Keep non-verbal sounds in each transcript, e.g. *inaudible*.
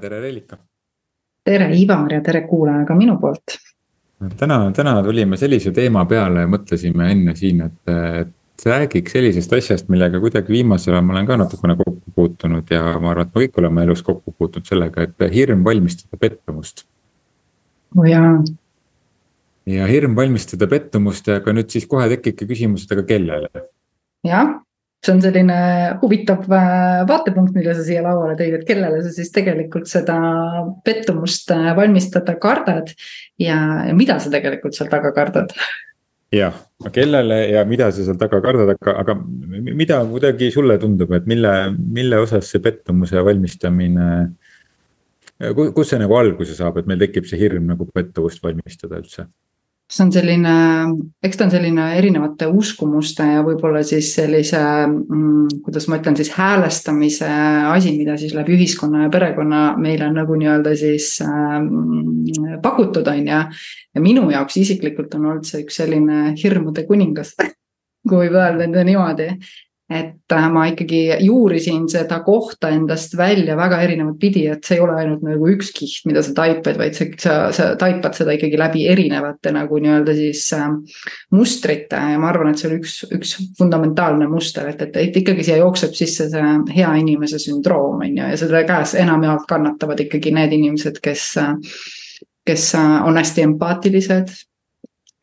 tere Reelika. tere Ivar ja tere kuulaja ka minu poolt. täna, täna tulime sellise teema peale ja mõtlesime enne siin, et, et räägiks sellisest asjast, millega kuidagi viimasel ajal ma olen ka natukene kokku puutunud ja ma arvan, et me kõik oleme elus kokku puutunud sellega, et hirm valmistada pettumust. oo oh jaa. ja hirm valmistada pettumust, aga nüüd siis kohe tekibki küsimus, et aga kellele? jah see on selline huvitav äh, vaatepunkt, mille sa siia lauale tõid, et kellele sa siis tegelikult seda pettumust äh, valmistada kardad ja, ja mida sa tegelikult seal taga kardad? jah, kellele ja mida sa seal taga kardad, aga, aga mida kuidagi sulle tundub, et mille, mille osas see pettumuse valmistamine. kus see nagu alguse saab, et meil tekib see hirm nagu pettumust valmistada üldse? See on selline, eks ta on selline erinevate uskumuste ja võib-olla siis sellise mm,, kuidas ma ütlen siis häälestamise asi, mida siis läbi ühiskonna ja perekonna meile on nagu nii-öelda siis äh, pakutud, on ju. ja minu jaoks isiklikult on olnud see üks selline hirmude kuningas *laughs* kui võib öelda niimoodi et äh, ma ikkagi juurisin seda kohta endast välja väga erinevat pidi, et see ei ole ainult nagu üks kiht, mida sa taipad, vaid sa, sa, sa taipad seda ikkagi läbi erinevate nagu nii-öelda siis äh, mustrite. Ja ma arvan, et see on üks, üks fundamentaalne muster, et, et, et ikkagi siia jookseb sisse see hea inimese sündroom on ju ja selle käes enamjaolt kannatavad ikkagi need inimesed, kes äh, kes äh, on hästi empaatilised,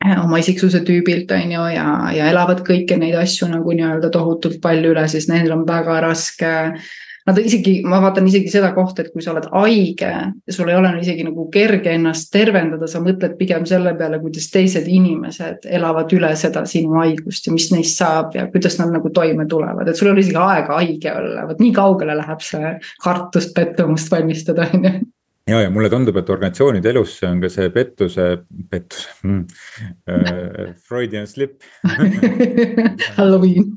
oma isiksuse tüübilt, on ju, ja, ja elavad kõiki neid asju nagu nii-öelda tohutult palju üle, siis neil on väga raske. Nad isegi, ma vaatan isegi seda kohta, et kui sa oled haige sul ei ole isegi nagu kerge ennast tervendada, sa mõtled pigem selle peale, kuidas teised inimesed elavad üle seda sinu haigust ja mis neist saab ja kuidas nad nagu toime tulevad, et sul ei ole isegi aega haige olla, vot nii kaugele läheb see kartust, pettumust valmistada, on ju ja, ja mulle tundub, et organisatsioonide elus see on ka see pettuse, pettuse mm, äh, Freudian slip. *laughs* Halloween.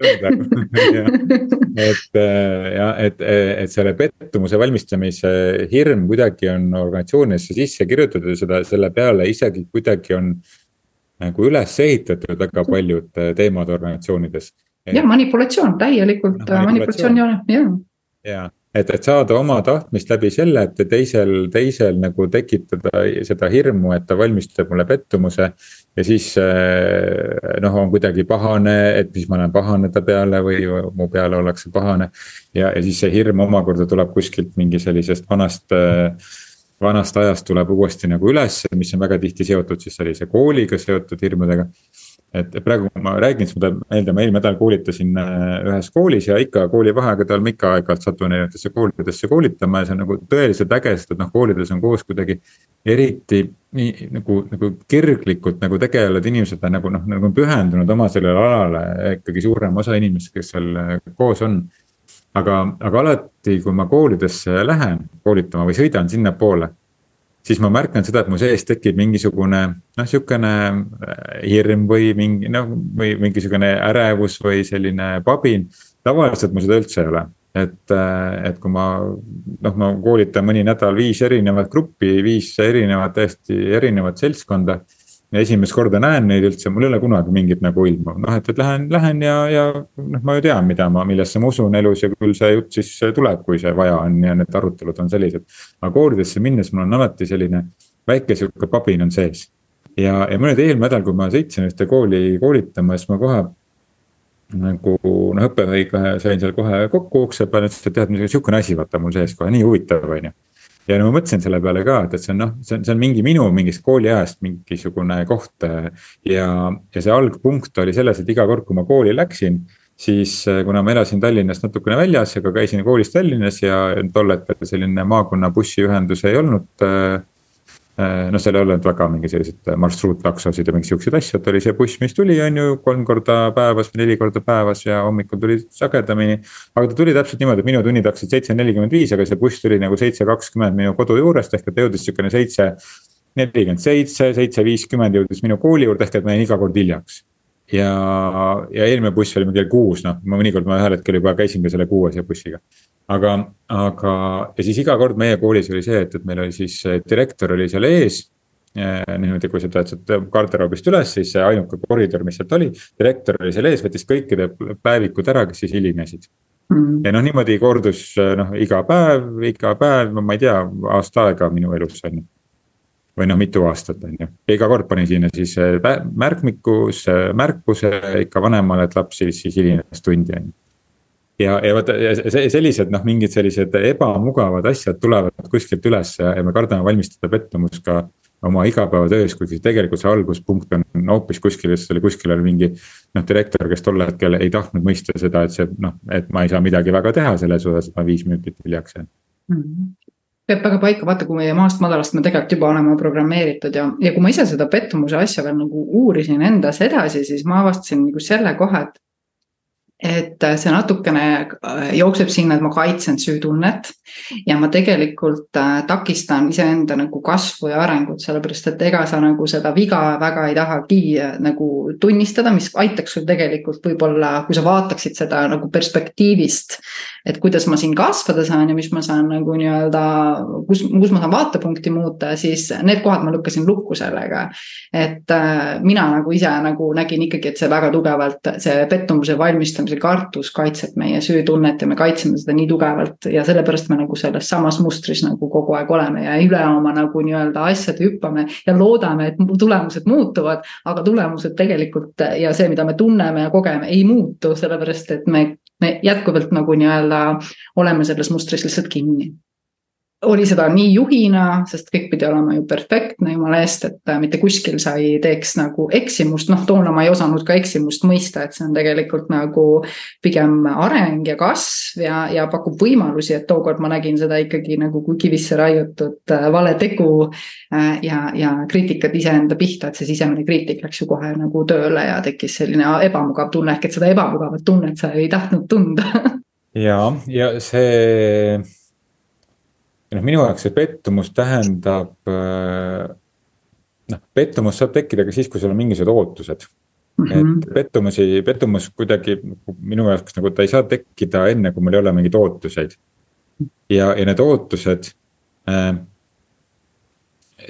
Et äh, jah, et, et selle pettumuse valmistamise hirm kuidagi on organisatsioonidesse sisse kirjutatud ja seda, selle peale isegi kuidagi on nagu üles ehitatud väga paljud teemad organisatsioonides. jah, manipulatsioon, täielikult no, manipulatsioon, manipulatsioon ja, ja. Et, et saada oma tahtmist läbi selle, et teisel, teisel nagu tekitada seda hirmu, et ta valmistab mulle pettumuse. ja siis eh, noh, on kuidagi pahane, et siis ma olen pahane ta peale või mu peale ollakse pahane. ja, ja siis see hirm omakorda tuleb kuskilt mingi sellisest vanast vanast ajast tuleb uuesti nagu ülesse, mis on väga tihti seotud siis sellise kooliga seotud hirmudega et praegu ma räägin, siis tuleb meelde, ma eelmine nädal koolitasin äh, ühes koolis ja ikka koolivaheaegadel ma ikka aeg-ajalt satun erinevatesse koolidesse koolitama ja see on nagu tõeliselt äge, sest et noh, koolides on koos kuidagi. eriti nii nagu, nagu kirglikult nagu tegelevad inimesed on nagu noh, nagu pühendunud oma sellele alale ikkagi suurem osa inimestest, kes seal äh, koos on. aga, aga alati, kui ma koolidesse lähen koolitama või sõidan sinnapoole siis ma märkan seda, et mu sees tekib mingisugune noh, sihukene äh, hirm või mingi noh, või mingisugune ärevus või selline pabin. tavaliselt mul seda üldse ei ole, et, äh, et kui ma noh, ma koolitan mõni nädal viis erinevat gruppi, viis erinevat, täiesti erinevat seltskonda ja esimest korda näen neid üldse, mul ei ole kunagi mingit nagu ilmu, noh et, et lähen, lähen ja, ja noh, ma ju tean, mida ma, millesse ma usun elus ja küll see jutt siis tuleb, kui see vaja on ja need arutelud on sellised. aga koolidesse minnes mul on alati selline väike sihuke pabin on sees. ja, ja mõned eelmine nädal, kui ma sõitsin ühte kooli koolitama, siis ma kohe nagu noh, õppejuhiga sain seal kohe kokku ukse peal, ütles, et tead, sihukene asi vaata mul sees kohe, nii huvitav, on ju ja no ma mõtlesin selle peale ka, et, et see on noh, see on, see on mingi minu mingist kooliajast mingisugune koht. ja, ja see algpunkt oli selles, et iga kord, kui ma kooli läksin siis kuna ma elasin Tallinnast natukene väljas, aga käisin koolis Tallinnas ja tol hetkel selline maakonna bussiühendus ei olnud Äh, noh, seal ei olnud väga mingi selliseid äh, marsruuttaksosid ja mingeid siukseid asju, et oli see buss, mis tuli, on ju, kolm korda päevas või neli korda päevas ja hommikul tuli sagedamini. aga ta tuli täpselt niimoodi, et minu tunnid hakkasid seitse nelikümmend viis, aga see buss tuli nagu seitse kakskümmend minu kodu juurest ehk et ta jõudis siukene seitse. nelikümmend seitse, seitse viiskümmend jõudis minu kooli juurde ehk et ma jäin iga kord hiljaks ja, ja eelmine buss oli kell kuus, noh, ma mõnikord ma ühel hetkel juba käisin ka selle kuuese bussiga. aga, aga ja siis iga kord meie koolis oli see, et, et meil oli siis direktor oli seal ees. niimoodi, kui sa tuled sealt garderoobist üles, siis see ainuke koridor, mis sealt oli, direktor oli seal ees, võttis kõikide päevikud ära, kes siis hilinesid mm.. ja noh, niimoodi kordus noh, iga päev, iga päev, ma ei tea, aasta aega minu elus on ju. Või noh, mitu aastat on ju, ja iga kord panin sinna siis märkmikus, märkuse ikka vanemale, et laps siis, siis hilines tundi on ju ja, ja vaata sellised noh, mingid sellised ebamugavad asjad tulevad kuskilt üles ja me kardame valmistada pettumust ka oma igapäevatöös, kuigi tegelikult see alguspunkt on hoopis kuskil, sest oli kuskil oli mingi. noh, direktor, kes tol hetkel ei tahtnud mõista seda, et see noh, et ma ei saa midagi väga teha selles osas, et ma viis minutit hiljaks jään mm. -hmm peab väga paika, vaata, kui meie maast madalast me tegelikult juba oleme programmeeritud ja, ja kui ma ise seda pettumuse asja veel nagu uurisin endas edasi, siis ma avastasin nagu selle koha, et et äh, see natukene äh, jookseb sinna, et ma kaitsen süütunnet ja ma tegelikult äh, takistan iseenda nagu kasvu ja arengut, sellepärast et ega sa nagu seda viga väga ei tahagi nagu tunnistada, mis aitaks sul tegelikult võib-olla, kui sa vaataksid seda nagu perspektiivist. et kuidas ma siin kasvada saan ja mis ma saan nagu nii-öelda, kus, kus ma saan vaatepunkti muuta, siis need kohad ma lükkasin lukku sellega. et mina nagu ise nagu nägin ikkagi, et see väga tugevalt, see pettumuse valmistamise see kartus kaitseb meie süütunnet ja me kaitseme seda nii tugevalt ja sellepärast me nagu selles samas mustris nagu kogu aeg oleme ja üle oma nagu nii-öelda asjade hüppame ja loodame, et tulemused muutuvad. aga tulemused tegelikult ja see, mida me tunneme ja kogeme, ei muutu, sellepärast et me, me jätkuvalt nagu nii-öelda oleme selles mustris lihtsalt kinni oli seda nii juhina, sest kõik pidi olema ju perfektne, jumala eest, et äh, mitte kuskil sa ei teeks nagu eksimust, noh, toona ma ei osanud ka eksimust mõista, et see on tegelikult nagu pigem areng ja kasv ja, ja pakub võimalusi, et tookord ma nägin seda ikkagi nagu kui kivisse raiutud äh, vale tegu. Äh, ja, ja kriitikat iseenda pihta, et see sisemine kriitik läks ju kohe nagu tööle ja tekkis selline ebamugav tunne, ehk et seda ebamugavat tunnet sa ei tahtnud tunda *laughs* ja, ja see ja noh, minu jaoks see pettumus tähendab. Äh, noh, pettumus saab tekkida ka siis, kui sul on mingisugused ootused mm. -hmm. et pettumusi, pettumus kuidagi minu jaoks nagu ta ei saa tekkida enne, kui mul ei ole mingeid ootuseid. ja, ja need ootused äh,.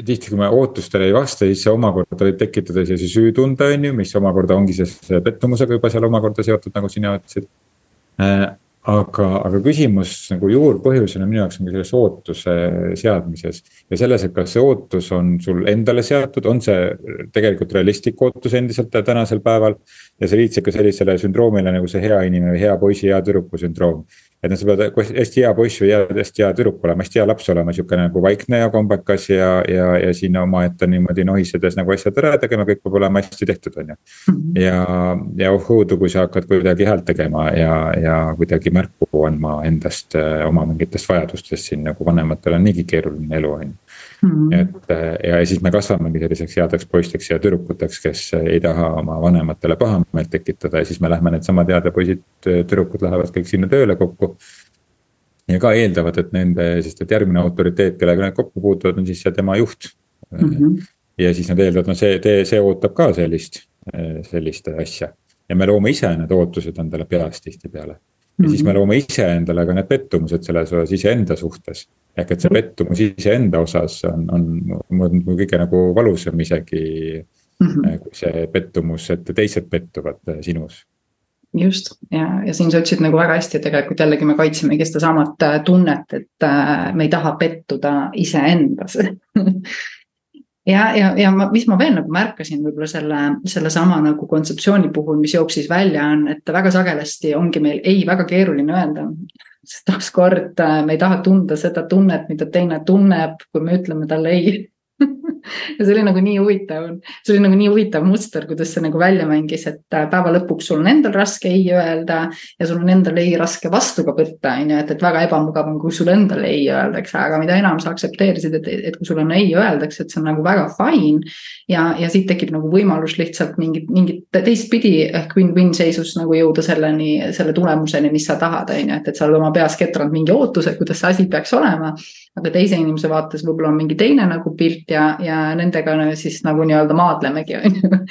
tihti, kui me ootustele ei vasta, siis see omakorda võib tekitada sellise süütunde, on ju, mis omakorda ongi see pettumusega juba seal omakorda seotud, nagu sina ütlesid äh, aga, aga küsimus nagu juurpõhjusena minu jaoks ongi selles ootuse seadmises. ja selles, et kas see ootus on sul endale seatud, on see tegelikult realistlik ootus endiselt tänasel päeval. ja sa viitsid ka sellisele sündroomile nagu see hea inimene, hea poisi, hea tüdruku sündroom et noh, sa pead hästi hea poiss või hea, hästi hea tüdruk olema, hästi hea laps olema, sihuke nagu vaikne ja kombekas ja, ja, ja siin omaette niimoodi nohisedes nagu asjad ära tegema, kõik peab olema hästi tehtud, on ju. Mhm. ja, ja oh õudu, kui sa hakkad kuidagi häält tegema ja, ja kuidagi märku andma endast äh, oma mingitest vajadustest siin nagu vanematel on niigi keeruline elu, on ju Mm. et ja siis me kasvamegi selliseks headeks poisteks ja tüdrukuteks, kes ei taha oma vanematele pahameelt tekitada ja siis me lähme needsamad head poisid, tüdrukud lähevad kõik sinna tööle kokku. ja ka eeldavad, et nende, sest et järgmine autoriteet, kellega nad kokku puutuvad, on siis see tema juht mm. -hmm. ja siis nad eeldavad, no see, see ootab ka sellist, sellist asja ja me loome ise need ootused endale peas tihtipeale ja siis me mhm. loome iseendale ka need pettumused selles osas iseenda suhtes. ehk et see pettumus iseenda osas on, on, on kõige nagu valusam isegi mm. -hmm. kui see pettumus, et teised pettuvad äh, sinus just ja, ja siin sa ütlesid nagu väga hästi, et tegelikult jällegi me kaitsemegi sedasamat äh, tunnet, et me ei taha pettuda iseendas *laughs* ja, ja, ja ma, mis ma veel nagu märkasin võib-olla selle, sellesama nagu kontseptsiooni puhul, mis jooksis välja, on, et väga sagedasti ongi meil ei väga keeruline öelda. sest taaskord äh, me ei taha tunda seda tunnet, mida teine tunneb, kui me ütleme talle ei ja see oli nagu nii huvitav, see oli nagu nii huvitav muster, kuidas see nagu välja mängis, et äh, päeva lõpuks sul on endal raske ei öelda ja sul on endal ei raske vastu ka võtta, on ju, et, et väga ebamugav on, kui sulle endale ei öeldakse, aga mida enam sa aktsepteerisid, et, et kui sulle on ei öeldakse, et see on nagu väga fine. ja, ja siit tekib nagu võimalus lihtsalt mingit, mingit teistpidi ehk win-win seisus nagu jõuda selleni, selle tulemuseni, mis sa tahad, on ju, et, et sa oled oma peas ketranud mingi ootuse, kuidas see asi peaks olema aga teise inimese vaates võib-olla on mingi teine nagu pilt ja, ja nendega siis nagu nii-öelda maadlemegi, *laughs* on ju.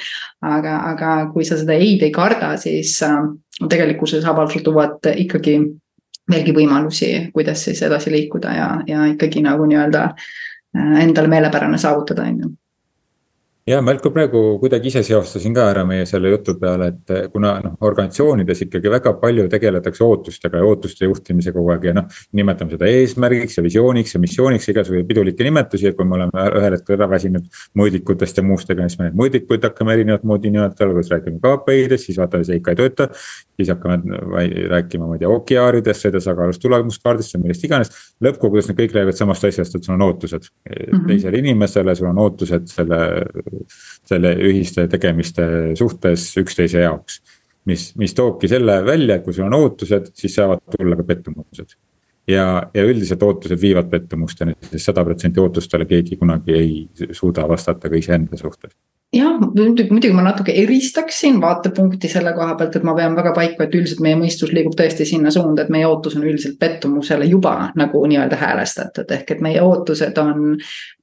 aga, aga kui sa seda ei-d ei karda, siis äh, tegelikkuses avalduvad ikkagi veelgi võimalusi, kuidas siis edasi liikuda ja, ja ikkagi nagu nii-öelda äh, endale meelepärane saavutada, on ju ja ma praegu kuidagi ise seostasin ka ära meie selle jutu peale, et eh, kuna noh, organisatsioonides ikkagi väga palju tegeletakse ootustega ja ootuste juhtimisega kogu aeg ja noh. nimetame seda eesmärgiks ja visiooniks ja missiooniks, igasuguseid pidulikke nimetusi, et kui me oleme ühel hetkel ära väsinud mõõdikutest ja muust, ega siis me neid mõõdikuid hakkame erinevat moodi nimetama, alguses räägime KPI-dest, siis vaatame, see ikka ei tööta. siis hakkame rääkima, ma ei tea, OKR-idest, tasakaalust tulemuskaardist ja millest iganes. lõppkokkuvõttes need kõik räägivad samast asjast, et sul on ootused mm -hmm. teisele inimesele, sul on ootused selle selle ühiste tegemiste suhtes üksteise jaoks. mis, mis toobki selle välja, et kui sul on ootused, siis saavad tulla ka pettumused. ja, ja üldiselt ootused viivad pettumusteni, sest sada protsenti ootustele keegi kunagi ei suuda vastata ka iseenda suhtes jah, muidugi, ma natuke eristaksin vaatepunkti selle koha pealt, et ma pean väga paika, et üldiselt meie mõistus liigub tõesti sinna suunda, et meie ootus on üldiselt pettumusele juba nagu nii-öelda häälestatud, ehk et meie ootused on.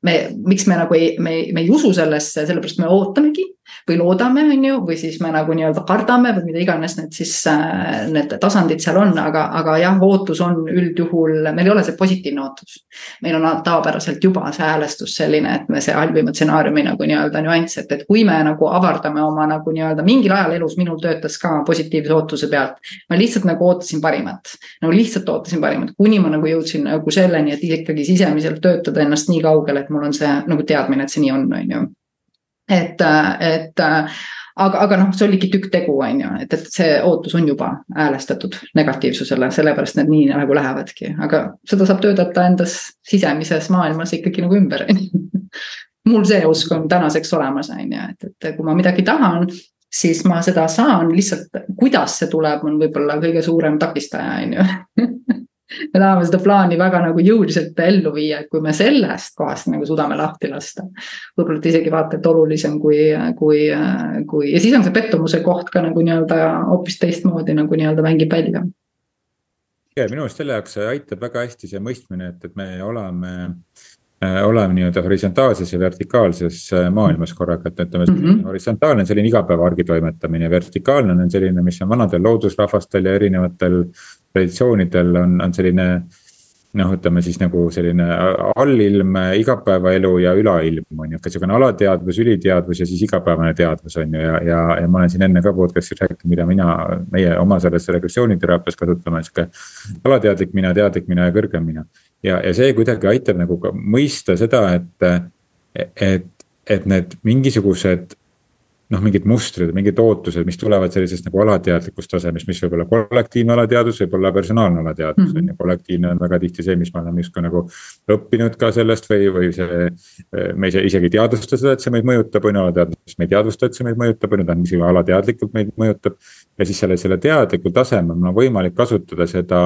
me, miks me nagu ei, me, me ei usu sellesse, sellepärast me ootamegi või loodame, on ju, või siis me nagu nii-öelda kardame või mida iganes need siis äh, need tasandid seal on, aga, aga jah, ootus on üldjuhul, meil ei ole see positiivne ootus. meil on tavapäraselt juba see häälestus selline, et me see halvima stsenaariumi nagu nii-öelda nüanss, et, et kui me nagu avardame oma nagu nii-öelda mingil ajal elus, minul töötas ka positiivse ootuse pealt. ma lihtsalt nagu ootasin parimat, nagu lihtsalt ootasin parimat, kuni ma nagu jõudsin nagu selleni, et ikkagi sisemiselt töötada ennast nii kaugele, et mul on see nagu teadmine, et see nii on, on ju et, et aga, aga noh, see oligi tükk tegu, on ju, et, et see ootus on juba häälestatud negatiivsusele, sellepärast need nii nagu lähevadki, aga seda saab töötada endas sisemises maailmas ikkagi nagu ümber mul see usk on tänaseks olemas, on ju, et, et kui ma midagi tahan, siis ma seda saan, lihtsalt kuidas see tuleb, on võib-olla kõige suurem takistaja, on ju *laughs* me tahame seda plaani väga nagu jõuliselt ellu viia, et kui me sellest kohast nagu suudame lahti lasta. võib-olla et isegi vaata, et olulisem kui, kui, kui ja siis on see pettumuse koht ka nagu nii-öelda hoopis teistmoodi nagu nii-öelda mängib välja. ja minu arust selle jaoks aitab väga hästi see mõistmine, et, et me oleme oleme nii-öelda horisontaalses ja vertikaalses äh, maailmas korraga, et ütleme mm -hmm. horisontaalne on selline igapäeva argi toimetamine, vertikaalne on selline, mis on vanadel loodusrahvastel ja erinevatel traditsioonidel on, on selline noh, ütleme siis nagu selline allilm, igapäevaelu ja ülailm on ju, ka sihukene alateadvus, üliteadvus ja siis igapäevane teadvus on ju ja, ja, ja ma olen siin enne ka podcast'is rääkinud, mida mina, meie oma selles regressiooniteraapias kasutame, sihuke. alateadlik mina, teadlik mina ja kõrgem mina. ja, ja see kuidagi aitab nagu ka mõista seda, et, et, et need mingisugused noh, mingid mustrid, mingid ootused, mis tulevad sellisest nagu alateadlikust tasemest, mis võib olla kollektiivne alateadvus, võib olla personaalne alateadvus mm, on ju. kollektiivne on väga tihti see, mis me oleme justkui nagu õppinud ka sellest või, või see. me ise isegi ei teadvusta seda, et see meid mõjutab, on ju, alateadvus, me ei teadvusta, et see meid mõjutab, on ju, ta on isegi alateadlikult meid mõjutab. ja siis selle, selle teadlikul tasemel on võimalik kasutada seda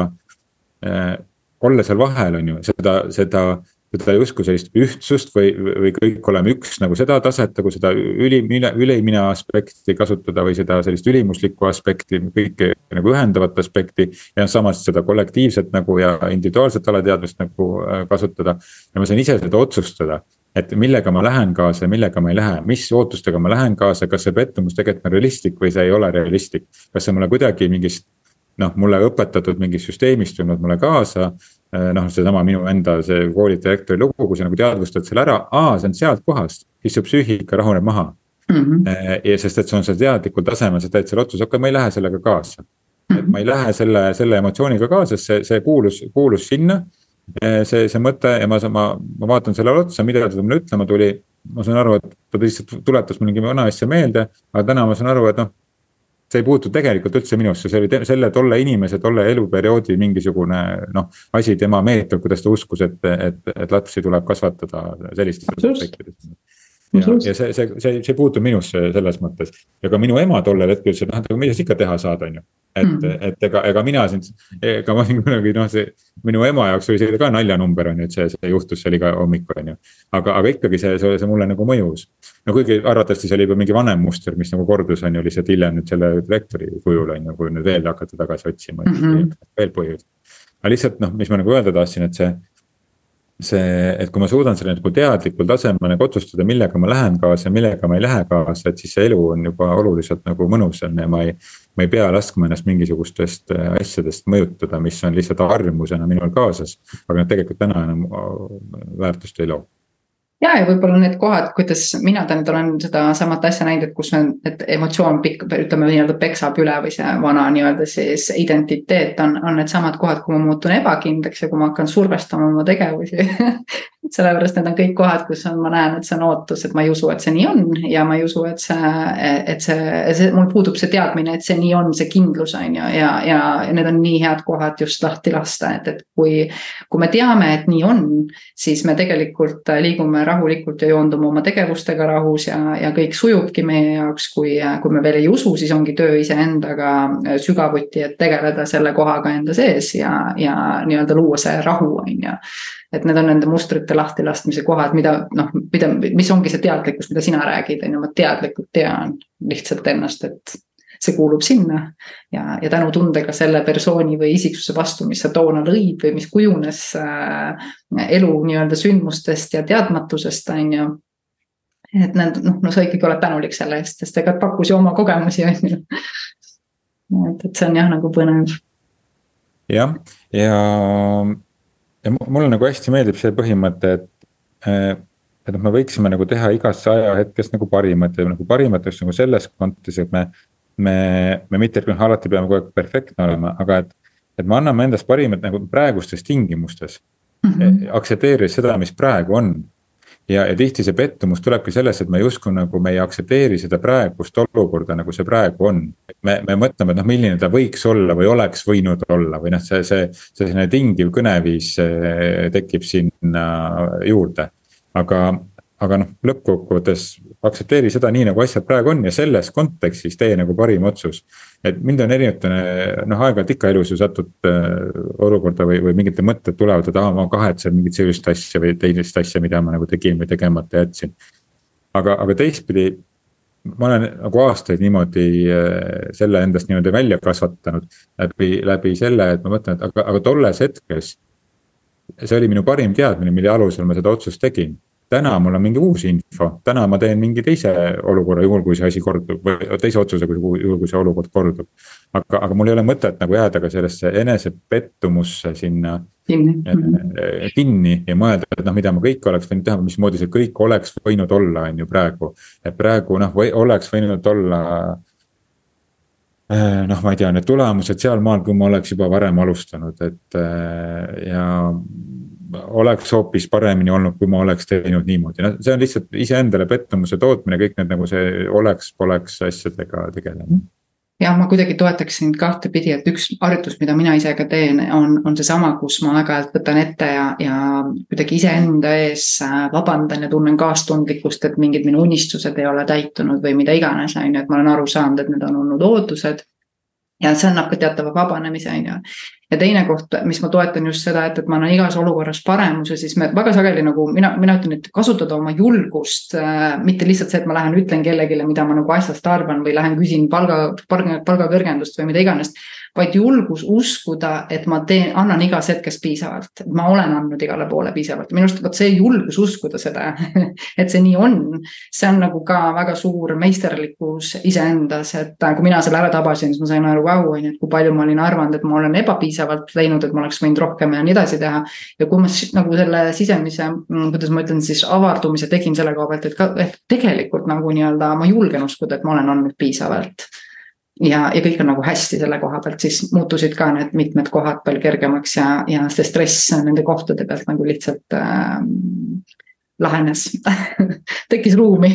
äh, olla seal vahel, on ju, seda, seda seda justkui sellist ühtsust või, või kõik oleme üks nagu seda taset nagu seda ülim, üle, ülemine aspekti kasutada või seda sellist ülimuslikku aspekti, kõike nagu ühendavat aspekti. ja samas seda kollektiivset nagu ja individuaalset alateadvust nagu äh, kasutada ja ma saan ise seda otsustada et millega ma lähen kaasa ja millega ma ei lähe, mis ootustega ma lähen kaasa, kas see pettumus tegelikult on realistlik või see ei ole realistlik. kas see mulle kuidagi mingist noh, mulle õpetatud mingist süsteemist tulnud mulle kaasa Äh, noh, seesama minu enda see koolidirektori lugu, kui sa nagu teadvustad selle ära, aa, see on sealt kohast, siis su psüühika rahuneb maha mm. -hmm. ja sest, et see on seal teadlikul tasemel, sa teed selle otsuse, okei okay,, ma ei lähe sellega kaasa mm. -hmm. et ma ei lähe selle, selle emotsiooniga kaasa, sest see, see kuulus, kuulus sinna. Äh, see, see mõte ja ma, ma, ma vaatan sellele otsa, mida ta mulle ütlema tuli. ma saan aru, et ta lihtsalt tuletas mulle mingi vana asja meelde, aga täna ma saan aru, et noh see ei puutu tegelikult üldse minusse, see oli selle tolle inimese, tolle eluperioodi mingisugune noh, asi, tema meetod, kuidas ta uskus, et, et, et lapsi tuleb kasvatada sellistes aspektides. Ja, ja see, see, see, see ei puutu minusse selles mõttes ja ka minu ema tollel hetkel ütles, et noh, et aga mida sa ikka teha saad, on ju et mm., et ega, ega mina siin, ega ma *laughs* kunagi noh, see minu ema jaoks oli see ka naljanumber on ju, et see, see juhtus seal iga hommik on ju. aga, aga ikkagi see, see, see mulle nagu mõjus. no kuigi arvatavasti see oli juba mingi vanem muster, mis nagu kordus on ju lihtsalt hiljem nüüd selle direktori kujul on ju, kui nüüd veel hakata tagasi otsima mm, -hmm. veel põhjust. aga lihtsalt noh, mis ma nagu öelda tahtsin, et see see, et kui ma suudan selle nagu teadlikul tasemel nagu otsustada, millega ma lähen kaasa ja millega ma ei lähe kaasa, et siis see elu on juba oluliselt nagu mõnusam ja ma ei. ma ei pea laskma ennast mingisugustest äh, asjadest mõjutada, mis on lihtsalt harjumusena minul kaasas, aga nad tegelikult täna enam äh, väärtust ei loo ja, ja võib-olla need kohad, kuidas mina tähendab olen sedasamat asja näinud, et kus on, et emotsioon pikk, ütleme nii-öelda peksab üle või see vana nii-öelda siis identiteet on, on needsamad kohad, kuhu ma muutun ebakindlaks ja kui ma hakkan survestama oma tegevusi *laughs* sellepärast need on kõik kohad, kus on, ma näen, et see on ootus, et ma ei usu, et see nii on ja ma ei usu, et see, et see, see, mul puudub see teadmine, et see nii on, see kindlus on ju, ja, ja, ja need on nii head kohad just lahti lasta, et, et kui. kui me teame, et nii on, siis me tegelikult liigume rahulikult ja joondume oma tegevustega rahus ja, ja kõik sujubki meie jaoks, kui, kui me veel ei usu, siis ongi töö iseendaga sügavuti, et tegeleda selle kohaga enda sees ja, ja nii-öelda luua see rahu, on ju. Et need on nende mustrite lahtilaskmise kohad, mida noh, mida, mis ongi see teadlikkus, mida sina räägid, on ju, ma teadlikult tean lihtsalt ennast, et see kuulub sinna. ja, ja tänutundega selle persooni või isiksuse vastu, mis sa toona lõid või mis kujunes äh, elu nii-öelda sündmustest ja teadmatusest, on ju. et need noh, no sa ikkagi oled tänulik selle eest, sest ega pakkus ju oma kogemusi, on ju. et, et see on jah, nagu põnev. jah, ja, ja ja mulle nagu hästi meeldib see põhimõte, et. Eh, et noh, me võiksime nagu teha igast ajahetkest nagu parimat ja nagu parimat just nagu selles kontekstis, et me. Me, me mitte, alati peame kogu aeg perfektne olema, aga et, et me anname endast parimat nagu praegustes tingimustes mm. -hmm. aktsepteerides seda, mis praegu on ja, ja tihti see pettumus tulebki sellest, et me justkui nagu me ei aktsepteeri seda praegust olukorda, nagu see praegu on. me, me mõtleme, et noh, milline ta võiks olla või oleks võinud olla või noh, see, see, see selline tingiv kõneviis eh, tekib sinna juurde. aga, aga noh, lõppkokkuvõttes aktsepteeri seda nii, nagu asjad praegu on ja selles kontekstis tee nagu parim otsus. et mind on erinevatele, noh aeg-ajalt ikka elus ju satud äh, olukorda või, või mingid mõtted tulevad, et aa, ma kahetsen mingit sellist asja või teist asja, mida ma nagu tegin või tegemata jätsin. aga, aga teistpidi ma olen nagu aastaid niimoodi äh, selle endast niimoodi välja kasvatanud läbi, läbi selle, et ma mõtlen, et aga, aga tolles hetkes. see oli minu parim teadmine, mille alusel ma seda otsust tegin täna mul on mingi uus info, täna ma teen mingi teise olukorra, juhul kui see asi kordub või teise otsuse, juhul kui see olukord kordub. aga, aga mul ei ole mõtet nagu jääda ka sellesse enesepettumusse sinna kinni, äh, kinni ja mõelda, et noh, mida ma kõik oleks võinud teha, mismoodi see kõik oleks võinud olla, on ju praegu. et praegu noh, või oleks võinud olla äh, noh, ma ei tea, need tulemused sealmaal, kui ma oleks juba varem alustanud, et äh, ja oleks hoopis paremini olnud, kui ma oleks teinud niimoodi, noh, see on lihtsalt iseendale pettumuse tootmine, kõik need nagu see oleks-poleks asjadega tegelemine jah, ma kuidagi toetaks sind kahtepidi, et üks harjutus, mida mina ise ka teen, on, on seesama, kus ma aeg-ajalt võtan ette ja, ja kuidagi iseenda ees äh, vabandan ja tunnen kaastundlikkust, et mingid minu unistused ei ole täitunud või mida iganes, on ju, et ma olen aru saanud, et need on olnud ootused. Ja see annab ka teatava vabanemise, on ju. Ja teine koht, mis ma toetan just seda, et, et ma olen igas olukorras paremus ja siis me väga sageli nagu mina, mina ütlen, et kasutada oma julgust äh,. mitte lihtsalt see, et ma lähen ütlen kellelegi, mida ma nagu asjast arvan või lähen küsin palga, palga, palgakõrgendust või mida iganes vaid julgus uskuda, et ma teen, annan igas hetkes piisavalt, ma olen andnud igale poole piisavalt, minu arust vot see julgus uskuda seda *laughs* et see nii on. see on nagu ka väga suur meisterlikkus iseendas, et kui mina selle ära tabasin, siis ma sain aru, vau, on ju, et kui palju ma olin arvanud, et ma olen ebapiisavalt teinud, et ma oleks võinud rohkem ja nii edasi teha. ja kui ma nagu selle sisemise, mm, kuidas ma ütlen siis avardumise tegin selle koha pealt, et ka, et tegelikult nagu nii-öelda ma julgen uskuda, et ma olen andnud piisavalt ja, ja kõik on nagu hästi selle koha pealt, siis muutusid ka need mitmed kohad palju kergemaks ja, ja see stress nende kohtade pealt nagu lihtsalt äh, lahenes *laughs* tekkis ruumi.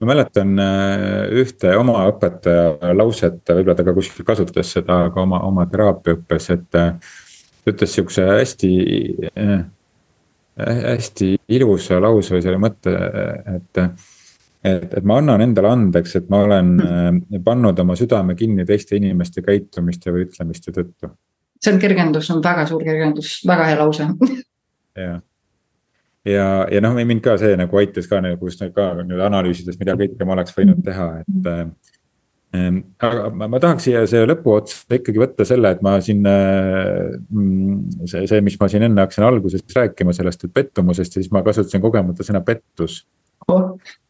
ma mäletan äh, ühte oma õpetaja lauset, võib-olla ta ka kuskil kasutas seda ka oma, oma teraapiaõppes, et äh, ütles sihukese hästi äh, hästi ilusa lause või selle mõtte, et et, et ma annan endale andeks, et ma olen mm. pannud oma südame kinni teiste inimeste käitumiste või ütlemiste tõttu. see on kergendus, on väga suur kergendus, väga hea lause. *laughs* jah, ja, ja noh, mind ka see nagu aitas ka nagu ka nüüd analüüsides, mida kõike ma oleks võinud teha, et äh,. aga ma, ma tahaks siia see lõpuotsa ikkagi võtta selle, et ma siin äh,. see, see, mis ma siin enne hakkasin alguses rääkima sellest, et pettumusest ja siis ma kasutasin kogemata sõna pettus.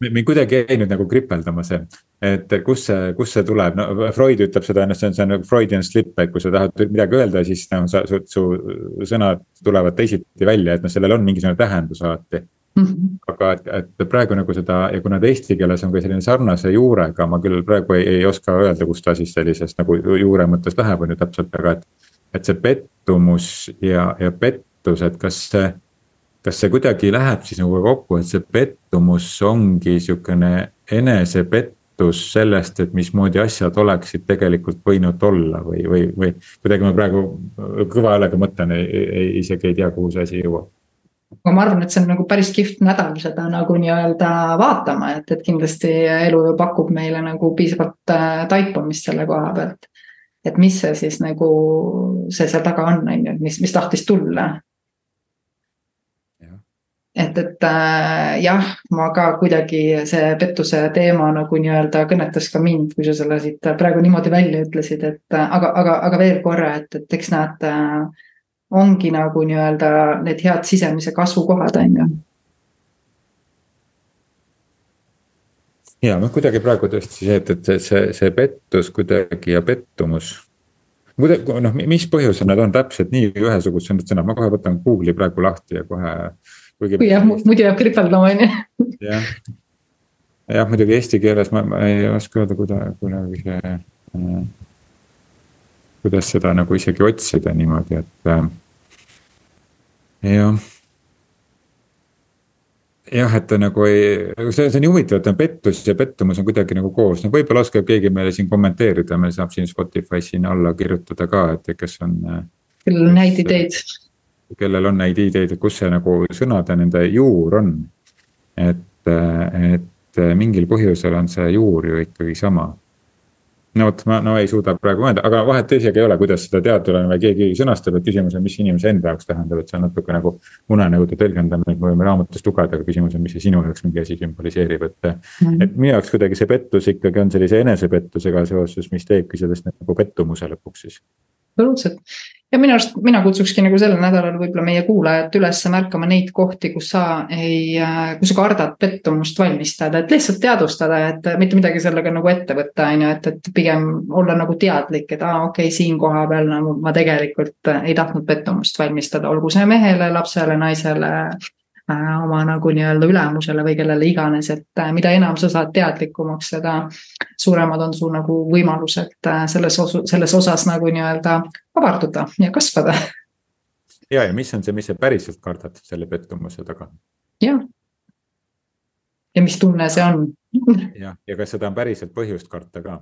Mind kuidagi jäi nüüd nagu kripeldama see, et kus see, kust see tuleb, no Freud ütleb seda, noh, see on, see on nagu Freudian slip, et kui sa tahad midagi öelda, siis noh, sa, su, su sõnad tulevad teisiti välja, et noh, sellel on mingisugune tähendus alati. mm. -hmm. aga et, et praegu nagu seda ja kuna ta eesti keeles on ka selline sarnase juurega, ma küll praegu ei, ei oska öelda, kus ta siis sellisest nagu juure mõttes läheb, on ju täpselt, aga et. et see pettumus ja, ja pettus, et kas see, kas see kuidagi läheb siis nagu kokku, et see pettumus ongi sihukene enesepettus sellest, et mismoodi asjad oleksid tegelikult võinud olla või, või, või kuidagi ma praegu kõva häälega mõtlen, isegi ei tea, kuhu see asi jõuab aga ma arvan, et see on nagu päris kihvt nädal seda nagu nii-öelda vaatama, et, et kindlasti elu ju pakub meile nagu piisavalt äh, taipamist selle koha pealt. et mis see siis nagu see seal taga on, on ju, et mis, mis tahtis tulla et, et äh, jah, ma ka kuidagi see pettuse teema nagu nii-öelda kõnetas ka mind, kui sa selle siit praegu niimoodi välja ütlesid, et äh, aga, aga, aga veel korra, et, et eks nad äh, ongi nagu nii-öelda need head sisemise kasvu kohad, on ju. ja noh, kuidagi praegu tõesti see, et, et see, see pettus kuidagi ja pettumus kuidagi noh, mis põhjusel need on täpselt nii ühesugused sõnad, ma kohe võtan Google'i praegu lahti ja kohe kuigi. jah, muidu jääb kripeldama, on ju. jah, jah muidugi eesti keeles ma, ma ei oska öelda, kuidagi, kuidagi see äh,. kuidas seda nagu isegi otsida niimoodi, et äh, jah jah, et ta nagu ei, see, see on nii huvitav, et pettus ja pettumus on kuidagi nagu koos, no võib-olla oskab keegi meile siin kommenteerida, meil saab siin Spotify siin alla kirjutada ka, et kes on. Äh, kellel on häid ideid kellel on neid ideid, et kus see nagu sõnade nende juur on. et, et mingil põhjusel on see juur ju ikkagi sama. no vot, ma no ei suuda praegu mõelda, aga vahet isegi ei ole, kuidas seda teada või keegi sõnastab, et küsimus on, mis inimese enda jaoks tähendab, et see on natuke nagu. unenägude tõlgendamine, et me võime raamatust lugeda, aga küsimus on, mis see sinu jaoks mingi asi sümboliseerib, et mm. et minu jaoks kuidagi see pettus ikkagi on sellise enesepettusega seoses, mis teebki sellest nagu pettumuse lõpuks siis absoluutselt. Ja minu arust, mina kutsukski nagu sellel nädalal võib-olla meie kuulajat üles märkama neid kohti, kus sa ei, kus sa kardad pettumust valmistada, et lihtsalt teadvustada, et mitte midagi sellega nagu ette võtta, on ju, et, et pigem olla nagu teadlik, et aa, okei okay,, siin koha peal nagu ma tegelikult ei tahtnud pettumust valmistada, olgu see mehele, lapsele, naisele oma nagu nii-öelda ülemusele või kellele iganes, et äh, mida enam sa saad teadlikumaks, seda suuremad on su nagu võimalused äh, selles osu-, selles osas nagu nii-öelda avarduda ja kasvada. ja, ja mis on see, mis sa päriselt kardad selle pettumuse taga? jah. ja mis tunne see on jah, ja kas seda on päriselt põhjust karta ka?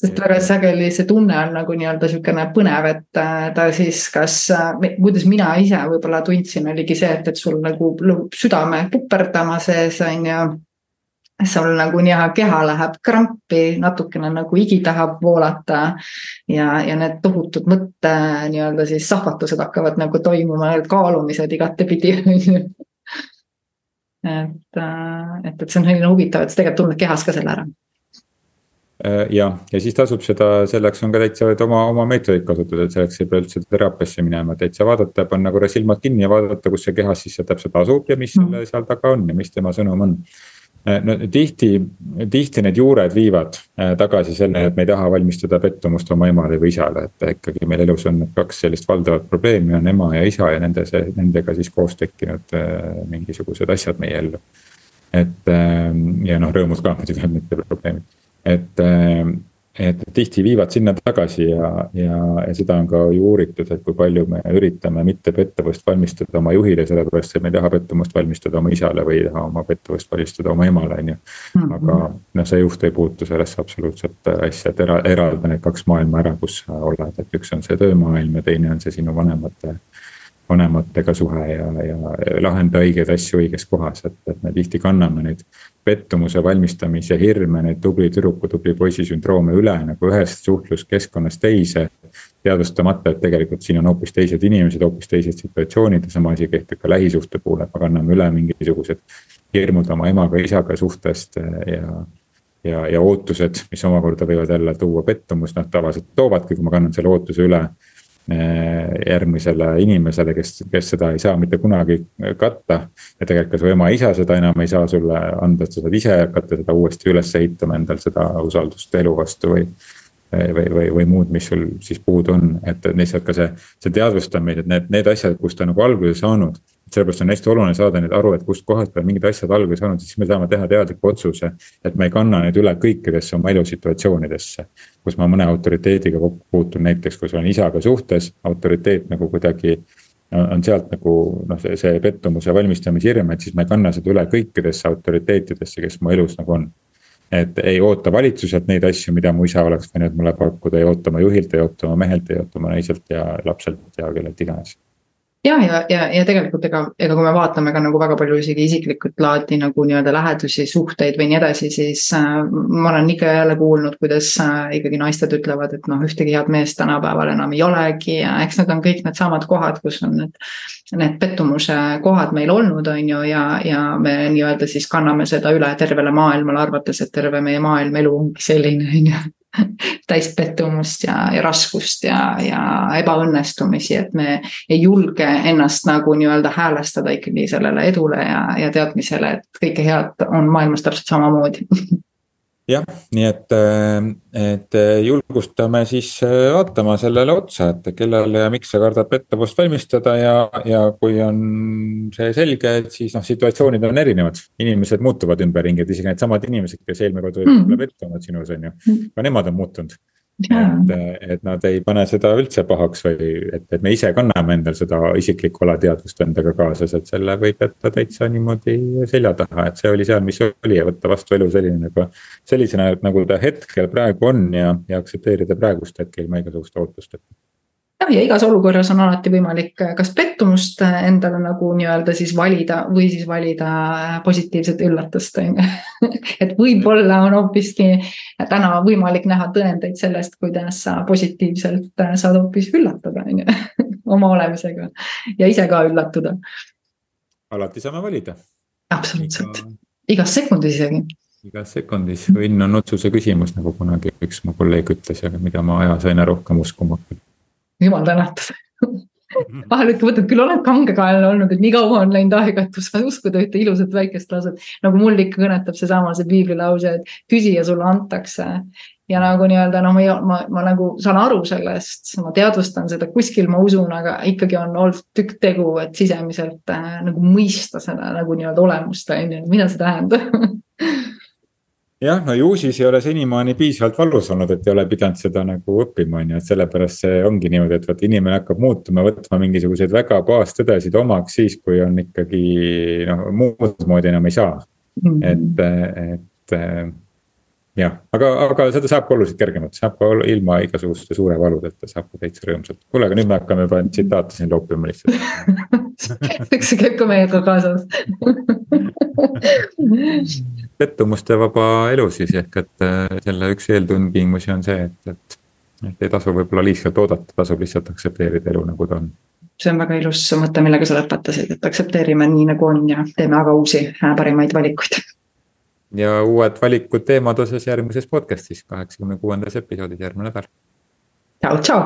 Sest väga sageli see tunne on nagu nii-öelda sihukene põnev, et äh, ta siis kas, äh, kuidas mina ise võib-olla tundsin, oligi see, et, et sul nagu südame puperdama sees on ju. sul nagu nii-öelda keha läheb krampi, natukene nagu higi tahab voolata. ja, ja need tohutud mõtte nii-öelda siis sahvatused hakkavad nagu toimuma, need kaalumised igatepidi *laughs* on ju et, äh, et, et see on selline huvitav, et sa tegelikult tunned kehas ka selle ära Äh, jah, ja siis tasub seda, selleks on ka täitsa oma, oma meetodeid kasutada, et selleks ei pea üldse teraapiasse minema, täitsa vaadata, panna korra silmad kinni ja vaadata, kus see kehas siis täpselt asub ja mis selle seal taga on ja mis tema sõnum on. Äh, no tihti, tihti need juured viivad äh, tagasi selle, et me ei taha valmistada pettumust oma emale või isale, et ikkagi meil elus on kaks sellist valdavat probleemi on ema ja isa ja nende, nendega siis koos tekkinud mingisugused asjad meie ellu. et ja noh, rõõmud ka muidugi on mitte probleemid et, äh, et tihti viivad sinna tagasi ja, ja, ja seda on ka ju uuritud, et kui palju me üritame mitte pettuvust valmistada oma juhile, sellepärast et me ei taha pettumust valmistada oma isale või ei taha oma pettuvust valmistada oma emale, on ju. Mhm. aga noh, see juht ei puutu sellesse absoluutselt asja, et era-, eralda need kaks maailma ära, kus sa oled, et üks on see töömaailm ja teine on see sinu vanemate vanematega suhe ja, ja lahenda õigeid asju õiges kohas, et, et me tihti kanname neid pettumuse valmistamise hirme, neid tubli tüdruku, tubli poisi sündroome üle nagu ühest suhtluskeskkonnast teise. teadvustamata, et tegelikult siin on hoopis teised inimesed, hoopis teised situatsioonid ja sama asi kehtib ka lähisuhte puhul, et me kanname üle mingisugused hirmud oma emaga-isaga suhtest ja ja, ja ootused, mis omakorda võivad jälle tuua pettumust, noh tavaliselt toovadki, kui ma kannan selle ootuse üle Eh, järgmisele inimesele, kes, kes seda ei saa mitte kunagi katta. ja tegelikult ka su ema-isa seda enam ei saa sulle anda, et sa saad ise hakata seda uuesti üles ehitama endal seda usaldust elu vastu või. või, või, või muud, mis sul siis puudu on, et lihtsalt ka see, see teadvustamine, et need, need asjad, kust ta nagu alguse saanud. Sellepärast on hästi oluline saada nüüd aru, et kustkohast peavad mingid asjad alguse saanud, siis me saame teha teadliku otsuse. et me ei kanna neid üle kõikidesse oma elusituatsioonidesse. kus ma mõne autoriteediga kokku puutun, näiteks kui olen isaga suhtes, autoriteet nagu kuidagi on sealt nagu noh, see, see pettumuse valmistamishirm, et siis ma ei kanna seda üle kõikidesse autoriteetidesse, kes mu elus nagu on. et ei oota valitsuselt neid asju, mida mu isa oleks võinud mulle pakkuda, ei oota oma juhilt, ei oota oma mehelt, ei oota oma naiselt ja lapselt ja kellelt iganes ja, ja, ja, ja tegelikult ega, ega kui me vaatame ka nagu väga palju isegi isiklikult laadi nagu nii-öelda lähedusi, suhteid või nii edasi, siis äh, ma olen ikka ja jälle kuulnud, kuidas äh, ikkagi naised ütlevad, et noh, ühtegi head meest tänapäeval enam ei olegi ja eks need on kõik needsamad kohad, kus on need. Need pettumuse kohad meil olnud, on ju, ja, ja me nii-öelda siis kanname seda üle tervele maailmale, arvates, et terve meie maailm, elu ongi selline, on ju *laughs* täis pettumust ja, ja raskust ja, ja ebaõnnestumisi, et me ei julge ennast nagu nii-öelda häälestada ikkagi sellele edule ja, ja teadmisele, et kõike head on maailmas täpselt samamoodi *laughs* jah, nii et, äh, et äh, julgustame siis äh, vaatama sellele otsa, et kellele ja miks sa kardad pettumust valmistada ja, ja kui on see selge, et siis noh, situatsioonid on erinevad. inimesed muutuvad ümberringi, et isegi needsamad inimesed, kes eelmine kord olid mm. pettunud sinus, on ju, mm. ka nemad on muutunud et, et nad ei pane seda üldse pahaks või et, et me ise kanname endal seda isiklikku alateadvust endaga kaasas, et selle võib jätta täitsa niimoodi selja taha, et see oli seal, mis oli ja võtta vastu elu selline nagu. sellisena, nagu ta hetkel praegu on ja, ja aktsepteerida praegust hetke ilma igasuguste ootusteta ja igas olukorras on alati võimalik äh, kas pettumust äh, endale nagu nii-öelda siis valida või siis valida äh, positiivset üllatust, on ju. *laughs* et võib-olla on hoopiski täna võimalik näha tõendeid sellest, kuidas sa positiivselt saad hoopis üllatada, on ju, *laughs* oma olemisega ja ise ka üllatuda. alati saame valida. absoluutselt, igas sekundis isegi igas sekundis, õnn on otsuse küsimus, nagu kunagi üks mu kolleeg ütles, aga mida ma ajas aina rohkem uskuma hakkan jumal tänatud vahel ikka mõtled, küll oled kangekaelne olnud, et nii kaua on läinud aega, et sa uskuda ühte ilusat väikest lauset. nagu mul ikka kõnetab seesama, see piiblilause, et küsi ja sulle antakse. ja nagu nii-öelda noh, ma, ma, ma nagu saan aru sellest, ma teadvustan seda, kuskil ma usun, aga ikkagi on olnud tükk tegu, et sisemiselt äh, nagu mõista seda nagu nii-öelda olemust, on ju, mida see tähendab jah, no ju siis ei ole senimaani piisavalt valus olnud, et ei ole pidanud seda nagu õppima, on ju, et sellepärast see ongi niimoodi, et vot inimene hakkab muutuma, võtma mingisuguseid väga baastõdesid omaks siis, kui on ikkagi noh, muud moodi enam ei saa mm. -hmm. et, et jah, aga, aga seda saab ka oluliselt kergemalt, saab ka ilma igasuguste suure valudeta, saab ka täitsa rõõmsalt. kuule, aga nüüd me hakkame juba tsitaate siin loopima lihtsalt *laughs* eks see käib ka meiega kaasas pettumuste vaba elu siis ehk et äh, selle üks eeltingimusi on see, et, et. et ei tasu võib-olla liigselt oodata, tasub lihtsalt aktsepteerida elu, nagu ta on. see on väga ilus mõte, millega sa lõpetasid, et aktsepteerime nii nagu on ja teeme aga uusi äh, parimaid valikuid. ja uued valikud teemade osas järgmises podcast'is, kaheksakümne kuuendas episoodis järgmine nädal. tšau, tšau